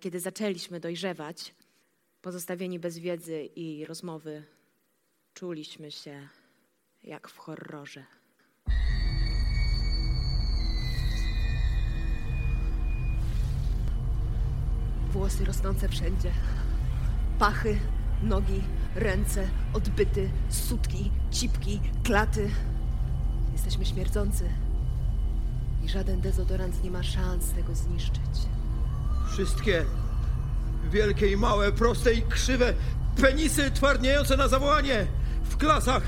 kiedy zaczęliśmy dojrzewać, pozostawieni bez wiedzy i rozmowy, czuliśmy się jak w horrorze. Włosy rosnące wszędzie. Pachy, nogi, ręce, odbyty, sutki, cipki, klaty. Jesteśmy śmierdzący. I żaden dezodorant nie ma szans tego zniszczyć. Wszystkie wielkie i małe, proste i krzywe penisy twardniejące na zawołanie w klasach,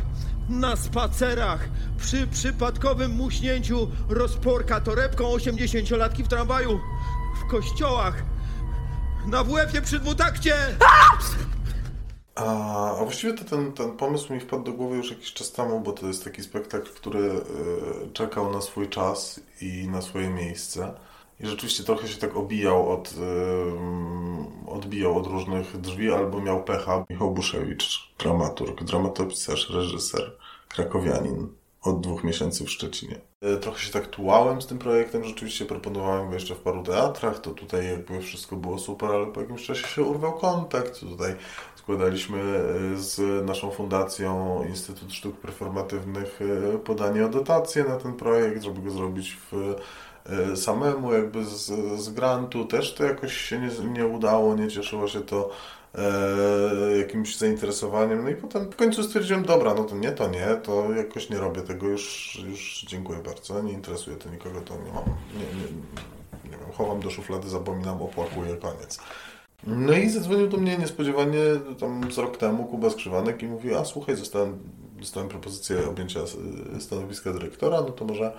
na spacerach, przy przypadkowym muśnięciu rozporka torebką osiemdziesięciolatki w tramwaju, w kościołach, na WF-ie przy dwutakcie! A, a właściwie to ten, ten pomysł mi wpadł do głowy już jakiś czas temu, bo to jest taki spektakl, który y, czekał na swój czas i na swoje miejsce. I rzeczywiście trochę się tak obijał od, y, odbijał od różnych drzwi, albo miał pecha. Michał Buszewicz, dramaturg, dramatopisarz, reżyser, krakowianin od dwóch miesięcy w Szczecinie. Y, trochę się tak tułałem z tym projektem, rzeczywiście proponowałem go jeszcze w paru teatrach, to tutaj jakby wszystko było super, ale po jakimś czasie się urwał kontakt. Tutaj składaliśmy y, z naszą fundacją Instytut Sztuk Performatywnych podanie o dotację na ten projekt, żeby go zrobić w samemu jakby z, z grantu. Też to jakoś się nie, nie udało, nie cieszyło się to e, jakimś zainteresowaniem. No i potem w końcu stwierdziłem, dobra, no to nie, to nie, to jakoś nie robię tego, już, już dziękuję bardzo, nie interesuje to nikogo, to nie mam, nie, nie, nie wiem, chowam do szuflady, zapominam, opłakuję, koniec. No i zadzwonił do mnie niespodziewanie tam z rok temu Kuba Skrzywanek i mówił, a słuchaj, zostałem, dostałem propozycję objęcia stanowiska dyrektora, no to może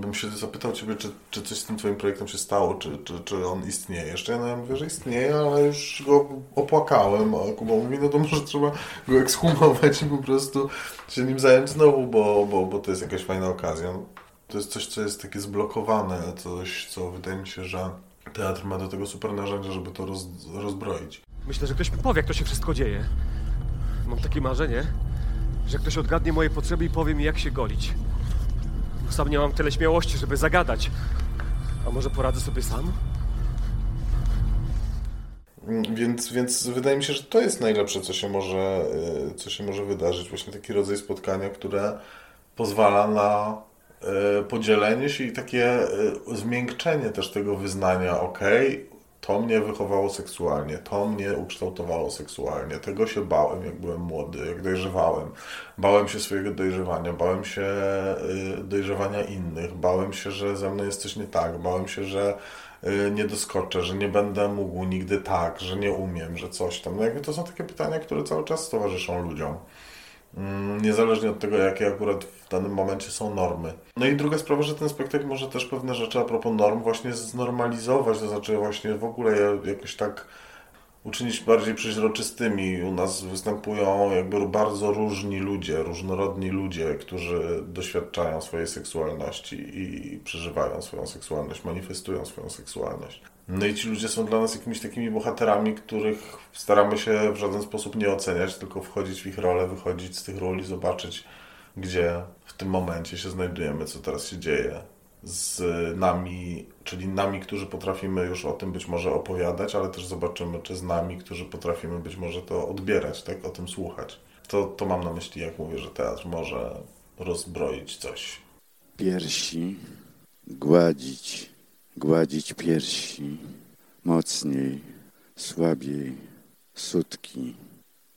bym się zapytał Ciebie, czy, czy coś z tym Twoim projektem się stało, czy, czy, czy on istnieje jeszcze. Ja mówię, że istnieje, ale już go opłakałem, a Kuba mówi, no to może trzeba go ekshumować i po prostu się nim zająć znowu, bo, bo, bo to jest jakaś fajna okazja. To jest coś, co jest takie zblokowane, coś, co wydaje mi się, że teatr ma do tego super narzędzia, żeby to roz, rozbroić. Myślę, że ktoś mi powie, jak to się wszystko dzieje. Mam takie marzenie, że ktoś odgadnie moje potrzeby i powie mi, jak się golić. Sam nie mam tyle śmiałości, żeby zagadać. A może poradzę sobie sam? Więc, więc wydaje mi się, że to jest najlepsze, co się może, y, co się może wydarzyć. Właśnie taki rodzaj spotkania, które pozwala na y, podzielenie się i takie y, zmiękczenie też tego wyznania, ok, to mnie wychowało seksualnie, to mnie ukształtowało seksualnie. Tego się bałem, jak byłem młody, jak dojrzewałem. Bałem się swojego dojrzewania, bałem się y, dojrzewania innych, bałem się, że ze mną jest coś nie tak, bałem się, że y, nie doskoczę, że nie będę mógł nigdy tak, że nie umiem, że coś tam. No jakby to są takie pytania, które cały czas towarzyszą ludziom. Mm, niezależnie od tego, jakie akurat w danym momencie są normy. No i druga sprawa, że ten spektakl może też pewne rzeczy a propos norm właśnie znormalizować, to znaczy właśnie w ogóle jakoś tak uczynić bardziej przeźroczystymi. U nas występują jakby bardzo różni ludzie, różnorodni ludzie, którzy doświadczają swojej seksualności i przeżywają swoją seksualność, manifestują swoją seksualność. No i ci ludzie są dla nas jakimiś takimi bohaterami, których staramy się w żaden sposób nie oceniać, tylko wchodzić w ich rolę, wychodzić z tych ról i zobaczyć, gdzie w tym momencie się znajdujemy, co teraz się dzieje z nami, czyli nami, którzy potrafimy już o tym być może opowiadać, ale też zobaczymy, czy z nami, którzy potrafimy być może to odbierać, tak, o tym słuchać. To, to mam na myśli, jak mówię, że teatr może rozbroić coś. Piersi gładzić gładzić piersi mocniej, słabiej, sutki,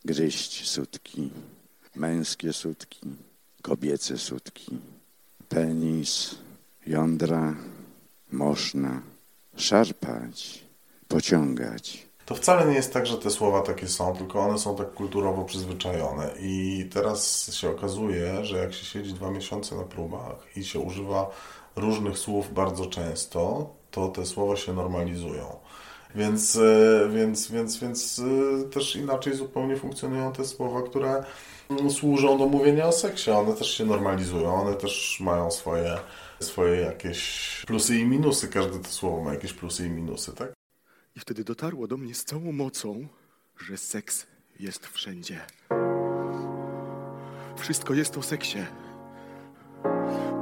gryźć sutki, męskie sutki, kobiece sutki, penis, jądra, można szarpać, pociągać. To wcale nie jest tak, że te słowa takie są, tylko one są tak kulturowo przyzwyczajone. I teraz się okazuje, że jak się siedzi dwa miesiące na próbach i się używa różnych słów bardzo często, to te słowa się normalizują. Więc, e, więc, więc, więc e, też inaczej zupełnie funkcjonują te słowa, które służą do mówienia o seksie. One też się normalizują, one też mają swoje, swoje jakieś plusy i minusy. Każde to słowo ma jakieś plusy i minusy, tak? I wtedy dotarło do mnie z całą mocą, że seks jest wszędzie. Wszystko jest o seksie.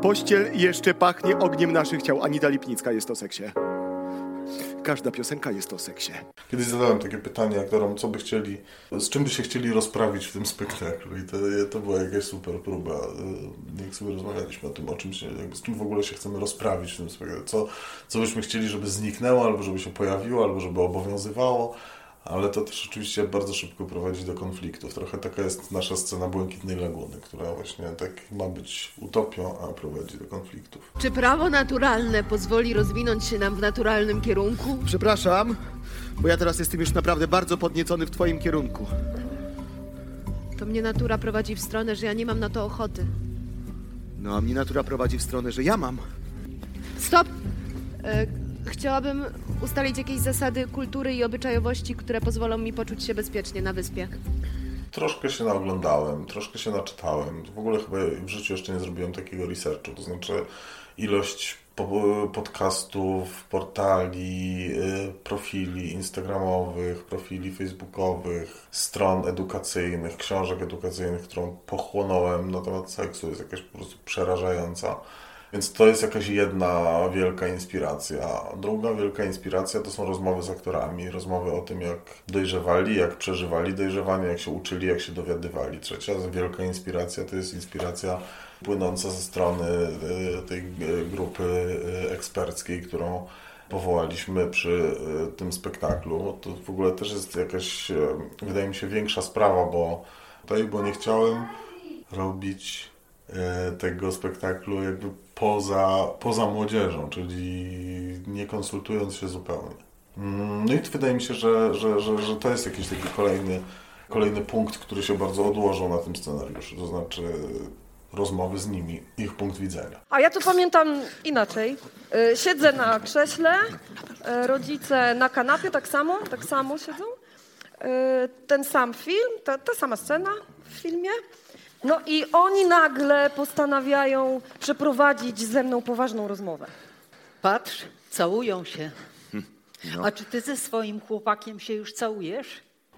Pościel jeszcze pachnie ogniem naszych ciał. Anita Lipnicka jest o seksie. każda piosenka jest o seksie. Kiedyś zadałem takie pytanie aktorom, co by chcieli, z czym by się chcieli rozprawić w tym spektaklu i to, to była jakaś super próba. Y, Jak sobie rozmawialiśmy o tym, o czym się, jakby z czym w ogóle się chcemy rozprawić w tym spektaklu. Co, co byśmy chcieli, żeby zniknęło, albo żeby się pojawiło, albo żeby obowiązywało ale to też oczywiście bardzo szybko prowadzi do konfliktów. Trochę taka jest nasza scena Błękitnej Laguny, która właśnie tak ma być utopią, a prowadzi do konfliktów. Czy prawo naturalne pozwoli rozwinąć się nam w naturalnym kierunku? Przepraszam, bo ja teraz jestem już naprawdę bardzo podniecony w twoim kierunku. To mnie natura prowadzi w stronę, że ja nie mam na to ochoty. No a mnie natura prowadzi w stronę, że ja mam. Stop! E, chciałabym ustalić jakieś zasady kultury i obyczajowości, które pozwolą mi poczuć się bezpiecznie na wyspie. Troszkę się naoglądałem, troszkę się naczytałem. W ogóle chyba w życiu jeszcze nie zrobiłem takiego researchu, to znaczy ilość po- podcastów, portali, y, profili instagramowych, profili facebookowych, stron edukacyjnych, książek edukacyjnych, którą pochłonąłem na temat seksu jest jakaś po prostu przerażająca. Więc to jest jakaś jedna wielka inspiracja. Druga wielka inspiracja to są rozmowy z aktorami, rozmowy o tym, jak dojrzewali, jak przeżywali dojrzewanie, jak się uczyli, jak się dowiadywali. Trzecia wielka inspiracja to jest inspiracja płynąca ze strony y, tej y, grupy y, eksperckiej, którą powołaliśmy przy tym spektaklu. To w ogóle też jest jakaś, wydaje mi się, większa sprawa, bo tutaj, bo nie chciałem robić tego spektaklu jakby poza, poza młodzieżą, czyli nie konsultując się zupełnie. Mm, no i wydaje mi się, że, że, że, że to jest jakiś taki kolejny, kolejny punkt, który się bardzo odłożył na tym scenariuszu, to znaczy rozmowy z nimi, ich punkt widzenia. A ja to pamiętam inaczej. Y, siedzę na krześle, y, rodzice na kanapie tak samo, tak samo siedzą. Y, ten sam film, ta, ta sama scena w filmie. No i oni nagle postanawiają przeprowadzić ze mną poważną rozmowę. Patrz, całują się. A czy ty ze swoim chłopakiem się już całujesz?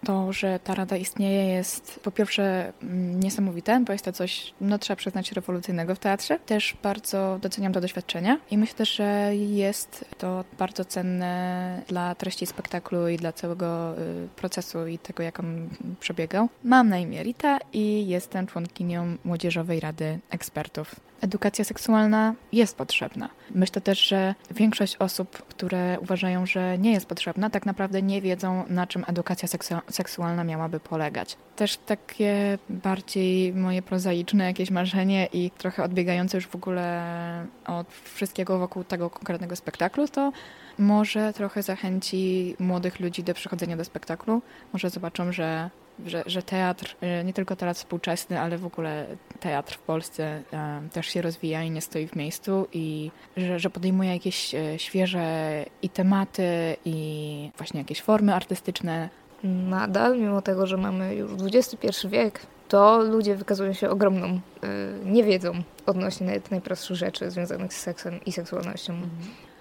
To, że ta rada istnieje jest po pierwsze mm, niesamowite, bo jest to coś, no trzeba przyznać, rewolucyjnego w teatrze. Też bardzo doceniam to doświadczenie i myślę że jest to bardzo cenne dla treści spektaklu i dla całego y, procesu i tego, jak on przebiegał. Mam na imię Rita i jestem członkinią Młodzieżowej Rady Ekspertów. Edukacja seksualna jest potrzebna. Myślę też, że większość osób, które uważają, że nie jest potrzebna, tak naprawdę nie wiedzą, na czym edukacja seksu seksualna miałaby polegać. Też takie bardziej moje prozaiczne jakieś marzenie i trochę odbiegające już w ogóle od wszystkiego wokół tego konkretnego spektaklu, to może trochę zachęci młodych ludzi do przychodzenia do spektaklu. Może zobaczą, że że, że teatr, y, nie tylko teatr współczesny, ale w ogóle teatr w Polsce też się rozwija i nie stoi w miejscu i że, że podejmuje jakieś e, świeże i tematy i właśnie jakieś formy artystyczne. Nadal, mimo tego, że mamy już XXI wiek, to ludzie wykazują się ogromną y, niewiedzą odnośnie nawet najprostszych rzeczy związanych z seksem i seksualnością. Mhm.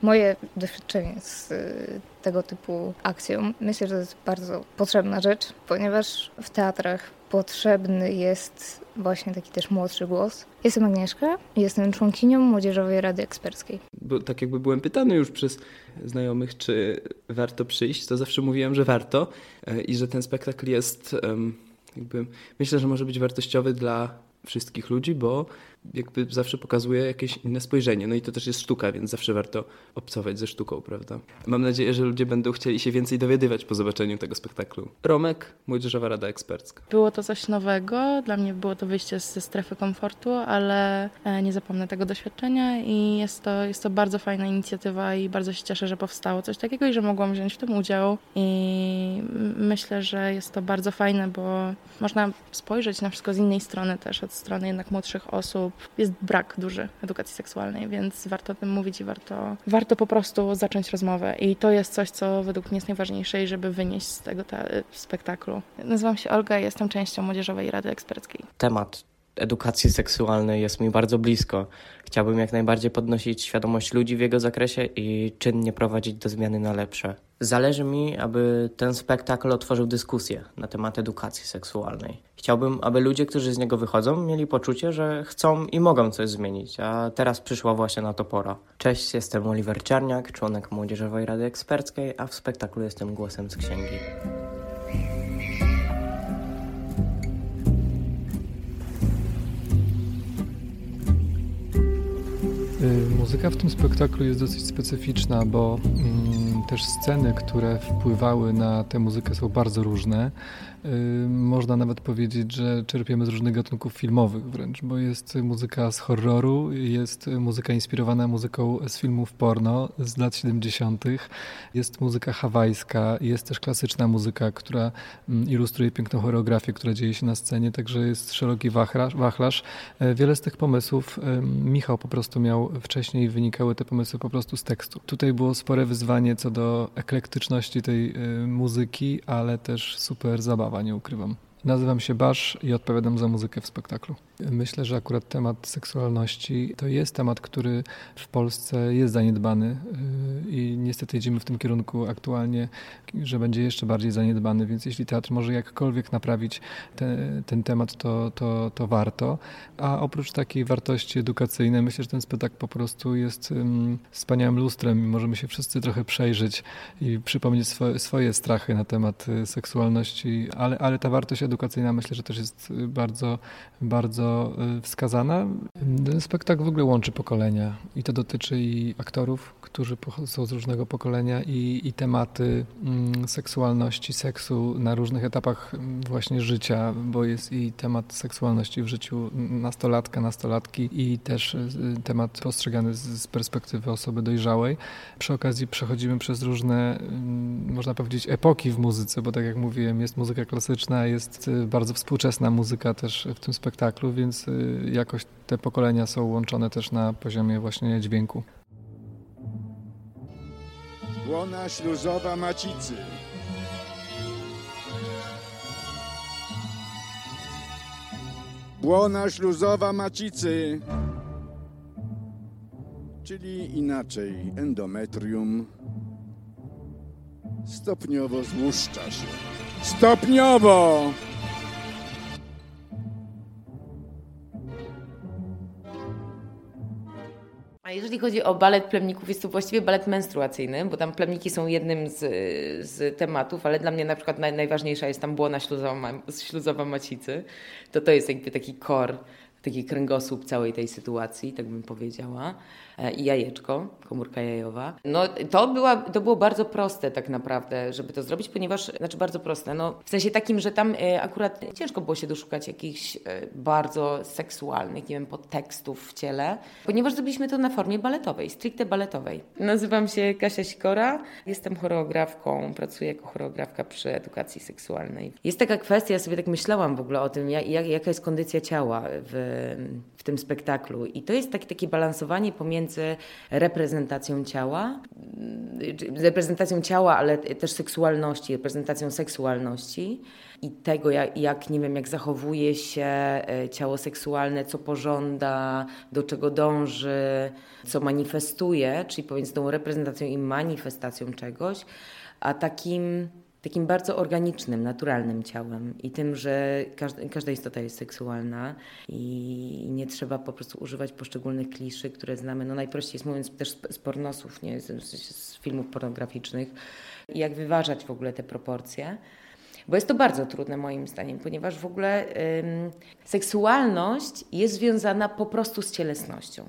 Moje doświadczenie z y, tego typu akcją myślę, że to jest bardzo potrzebna rzecz, ponieważ w teatrach potrzebny jest właśnie taki też młodszy głos. Jestem Agnieszka i jestem członkinią Młodzieżowej Rady Eksperckiej. Bo tak jakby byłem pytany już przez znajomych, czy warto przyjść, to zawsze mówiłem, że warto e, i że ten spektakl jest jakby, myślę, że może być wartościowy dla wszystkich ludzi, bo jakby zawsze pokazuje jakieś inne spojrzenie. No i to też jest sztuka, więc zawsze warto obcować ze sztuką, prawda? Mam nadzieję, że ludzie będą chcieli się więcej dowiadywać po zobaczeniu tego spektaklu. Romek, Młodzieżowa Rada Ekspercka. Było to coś nowego, dla mnie było to wyjście ze strefy komfortu, ale e, nie zapomnę tego doświadczenia i jest to, jest to bardzo fajna inicjatywa i bardzo się cieszę, że powstało coś takiego i że mogłam wziąć w tym udział i myślę, że jest to bardzo fajne, bo można spojrzeć na wszystko z innej strony też, od strony jednak młodszych osób, jest brak duży edukacji seksualnej, więc warto o tym mówić i warto, warto po prostu zacząć rozmowę. I to jest coś, co według mnie jest najważniejsze, żeby wynieść z tego spektaklu. Nazywam się Olga i jestem częścią Młodzieżowej Rady Eksperckiej. Temat edukacji seksualnej jest mi bardzo blisko. Chciałbym jak najbardziej podnosić świadomość ludzi w jego zakresie i czynnie prowadzić do zmiany na lepsze. Zależy mi, aby ten spektakl otworzył dyskusję na temat edukacji seksualnej. Chciałbym, aby ludzie, którzy z niego wychodzą, mieli poczucie, że chcą i mogą coś zmienić, a teraz przyszła właśnie na to pora. Cześć, jestem Oliver Czarniak, członek Młodzieżowej Rady Eksperckiej, a w spektaklu jestem głosem z księgi. Y, muzyka w tym spektaklu jest dosyć specyficzna, bo mm, też sceny, które wpływały na tę muzykę są bardzo różne. Można nawet powiedzieć, że czerpiemy z różnych gatunków filmowych wręcz, bo jest muzyka z horroru, jest muzyka inspirowana muzyką z filmów porno z lat 70., jest muzyka hawajska, jest też klasyczna muzyka, która mm, ilustruje piękną choreografię, która dzieje się na scenie, także jest szeroki wachlarz. Y, wiele z tych pomysłów Michał po prostu miał wcześniej, wynikały te pomysły po prostu z tekstu. Tutaj było spore wyzwanie co do eklektyczności tej y, muzyki, ale też super zabawa nie ukrywam. Nazywam się Basz i odpowiadam za muzykę w spektaklu. Myślę, że akurat temat seksualności to jest temat, który w Polsce jest zaniedbany yy, i niestety idziemy w tym kierunku aktualnie, że będzie jeszcze bardziej zaniedbany, więc jeśli teatr może jakkolwiek naprawić te, ten temat, to, to, to warto. A oprócz takiej wartości edukacyjnej, myślę, że ten spektakl po prostu jest um, wspaniałym lustrem możemy się wszyscy trochę przejrzeć i przypomnieć swoje, swoje strachy na temat y, seksualności, ale, ale ta wartość edukacyjna myślę, że też jest y, bardzo, y, wskazana. Ten spektakl w ogóle łączy pokolenia i to dotyczy i aktorów, którzy są z różnego pokolenia i, i tematy mm, seksualności, seksu na różnych etapach mm, właśnie życia, bo jest i temat seksualności w życiu nastolatka, nastolatki i też y, temat postrzegany z, perspektywy osoby dojrzałej. Przy okazji przechodzimy przez różne, mm, można powiedzieć, epoki w muzyce, bo tak jak mówiłem, jest muzyka klasyczna, jest jest y, bardzo współczesna muzyka też w tym spektaklu, więc y, jakoś te pokolenia są łączone też na poziomie właśnie dźwięku. Łona śluzowa macicy. Błona śluzowa macicy, czyli inaczej endometrium, stopniowo złuszcza się. Stopniowo! Jeżeli chodzi o balet plemników, jest to właściwie balet menstruacyjny, bo tam plemniki są jednym z, z tematów, ale dla mnie na przykład naj, najważniejsza jest tam błona śluzowa, śluzowa macicy. To to jest jakby taki kor, taki kręgosłup całej tej sytuacji, tak bym powiedziała. E, i jajeczko, komórka jajowa. No to, była, to było bardzo proste tak naprawdę, żeby to zrobić, ponieważ, znaczy bardzo proste, no w sensie takim, że tam e, akurat ciężko było się doszukać jakichś e, bardzo seksualnych, nie wiem, podtekstów w ciele, ponieważ zrobiliśmy to na formie baletowej, stricte baletowej. Nazywam się Kasia Sikora, jestem choreografką, pracuję jako choreografka przy edukacji seksualnej. Jest taka kwestia, ja sobie tak myślałam w ogóle o tym, jak, jaka jest kondycja ciała w, w tym spektaklu. I to jest takie, takie balansowanie pomiędzy reprezentacją ciała, reprezentacją ciała, ale też seksualności, reprezentacją seksualności i tego, jak, jak, nie wiem, jak zachowuje się e, ciało seksualne, co pożąda, do czego dąży, co manifestuje, czyli pomiędzy tą reprezentacją i manifestacją czegoś, a takim takim bardzo organicznym, naturalnym ciałem i tym, że każda, każda istota jest seksualna i nie trzeba po prostu używać poszczególnych kliszy, które znamy, no najprościej jest mówiąc też z pornosów, nie? Z, z filmów pornograficznych, jak wyważać w ogóle te proporcje. Bo jest to bardzo trudne moim zdaniem, ponieważ w ogóle ym, seksualność jest związana po prostu z cielesnością.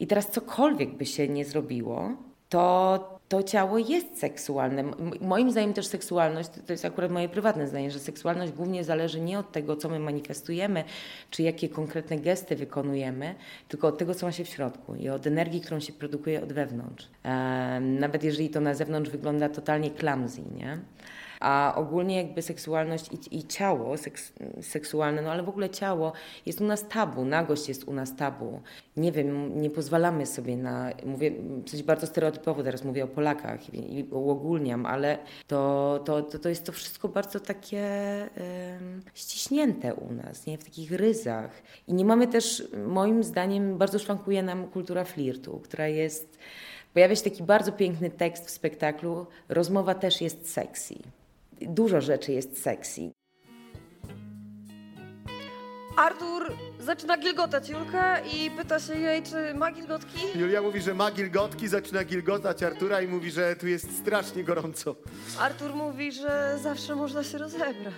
I teraz cokolwiek by się nie zrobiło, to to ciało jest seksualne. Moim zdaniem też seksualność, to jest akurat moje prywatne zdanie, że seksualność głównie zależy nie od tego, co my manifestujemy, czy jakie konkretne gesty wykonujemy, tylko od tego, co ma się w środku i od energii, którą się produkuje od wewnątrz. Nawet jeżeli to na zewnątrz wygląda totalnie clumsy, nie? A ogólnie jakby seksualność i, i ciało seks, seksualne, no ale w ogóle ciało jest u nas tabu, nagość jest u nas tabu. Nie wiem, nie pozwalamy sobie na, mówię coś bardzo stereotypowo teraz mówię o Polakach i, i uogólniam, ale to, to, to, to jest to wszystko bardzo takie um, ściśnięte u nas, nie? W takich ryzach. I nie mamy też, moim zdaniem, bardzo szwankuje nam kultura flirtu, która jest Pojawia się taki bardzo piękny tekst w spektaklu. Rozmowa też jest sexy. Dużo rzeczy jest sexy. Artur zaczyna gilgotać Julkę i pyta się jej, czy ma gilgotki. Julia mówi, że ma gilgotki, zaczyna gilgotać Artura i mówi, że tu jest strasznie gorąco. Artur mówi, że zawsze można się rozebrać.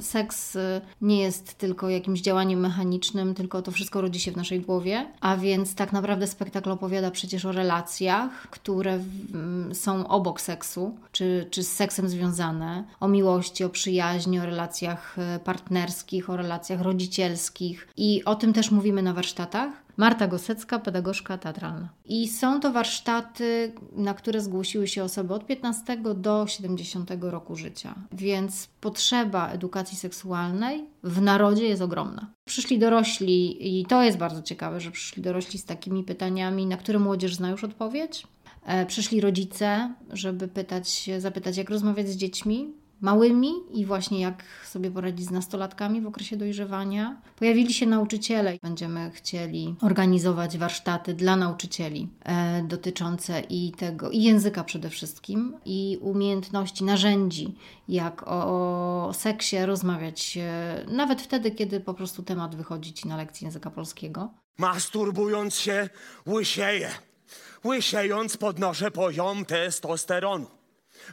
Seks y, nie jest tylko jakimś działaniem mechanicznym, tylko to wszystko rodzi się w naszej głowie. A więc tak naprawdę spektakl opowiada przecież o relacjach, które mm, są obok seksu, czy, czy z seksem związane, o miłości, o przyjaźni, o relacjach y, partnerskich, o relacjach rodzicielskich. I o tym też mówimy na warsztatach. Marta Gosecka, pedagogzka teatralna. I są to warsztaty, na które zgłosiły się osoby od 15 do 70 roku życia. Więc potrzeba edukacji seksualnej w narodzie jest ogromna. Przyszli dorośli, i to jest bardzo ciekawe, że przyszli dorośli z takimi pytaniami, na które młodzież zna już odpowiedź. E, Przyszli rodzice, żeby pytać, zapytać, jak rozmawiać z dziećmi, małymi i właśnie jak sobie poradzić z nastolatkami w okresie dojrzewania. Pojawili się nauczyciele. Będziemy chcieli organizować warsztaty dla nauczycieli e, dotyczące i tego, i języka przede wszystkim, i umiejętności, narzędzi, jak o, o seksie rozmawiać, e, nawet wtedy, kiedy po prostu temat wychodzi ci na lekcji języka polskiego. Masturbując się, łysieję. Łysiejąc podnoszę poziom testosteronu.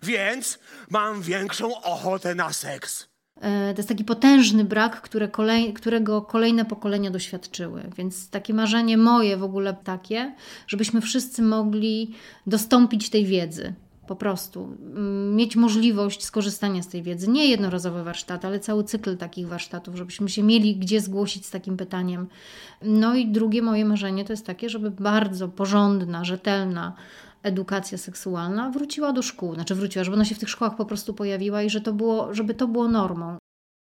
Więc mam większą ochotę na seks. E, To jest taki potężny brak, które kolej, którego kolejne pokolenia doświadczyły. Więc takie marzenie moje w ogóle takie, żebyśmy wszyscy mogli dostąpić tej wiedzy. Po prostu Mm, mieć możliwość skorzystania z tej wiedzy. Nie jednorazowe warsztaty, ale cały cykl takich warsztatów, żebyśmy się mieli gdzie zgłosić z takim pytaniem. No i drugie moje marzenie to jest takie, żeby bardzo porządna, rzetelna edukacja seksualna wróciła do szkół, znaczy wróciła, żeby ona się w tych szkołach po prostu pojawiła i że to było, żeby to było normą.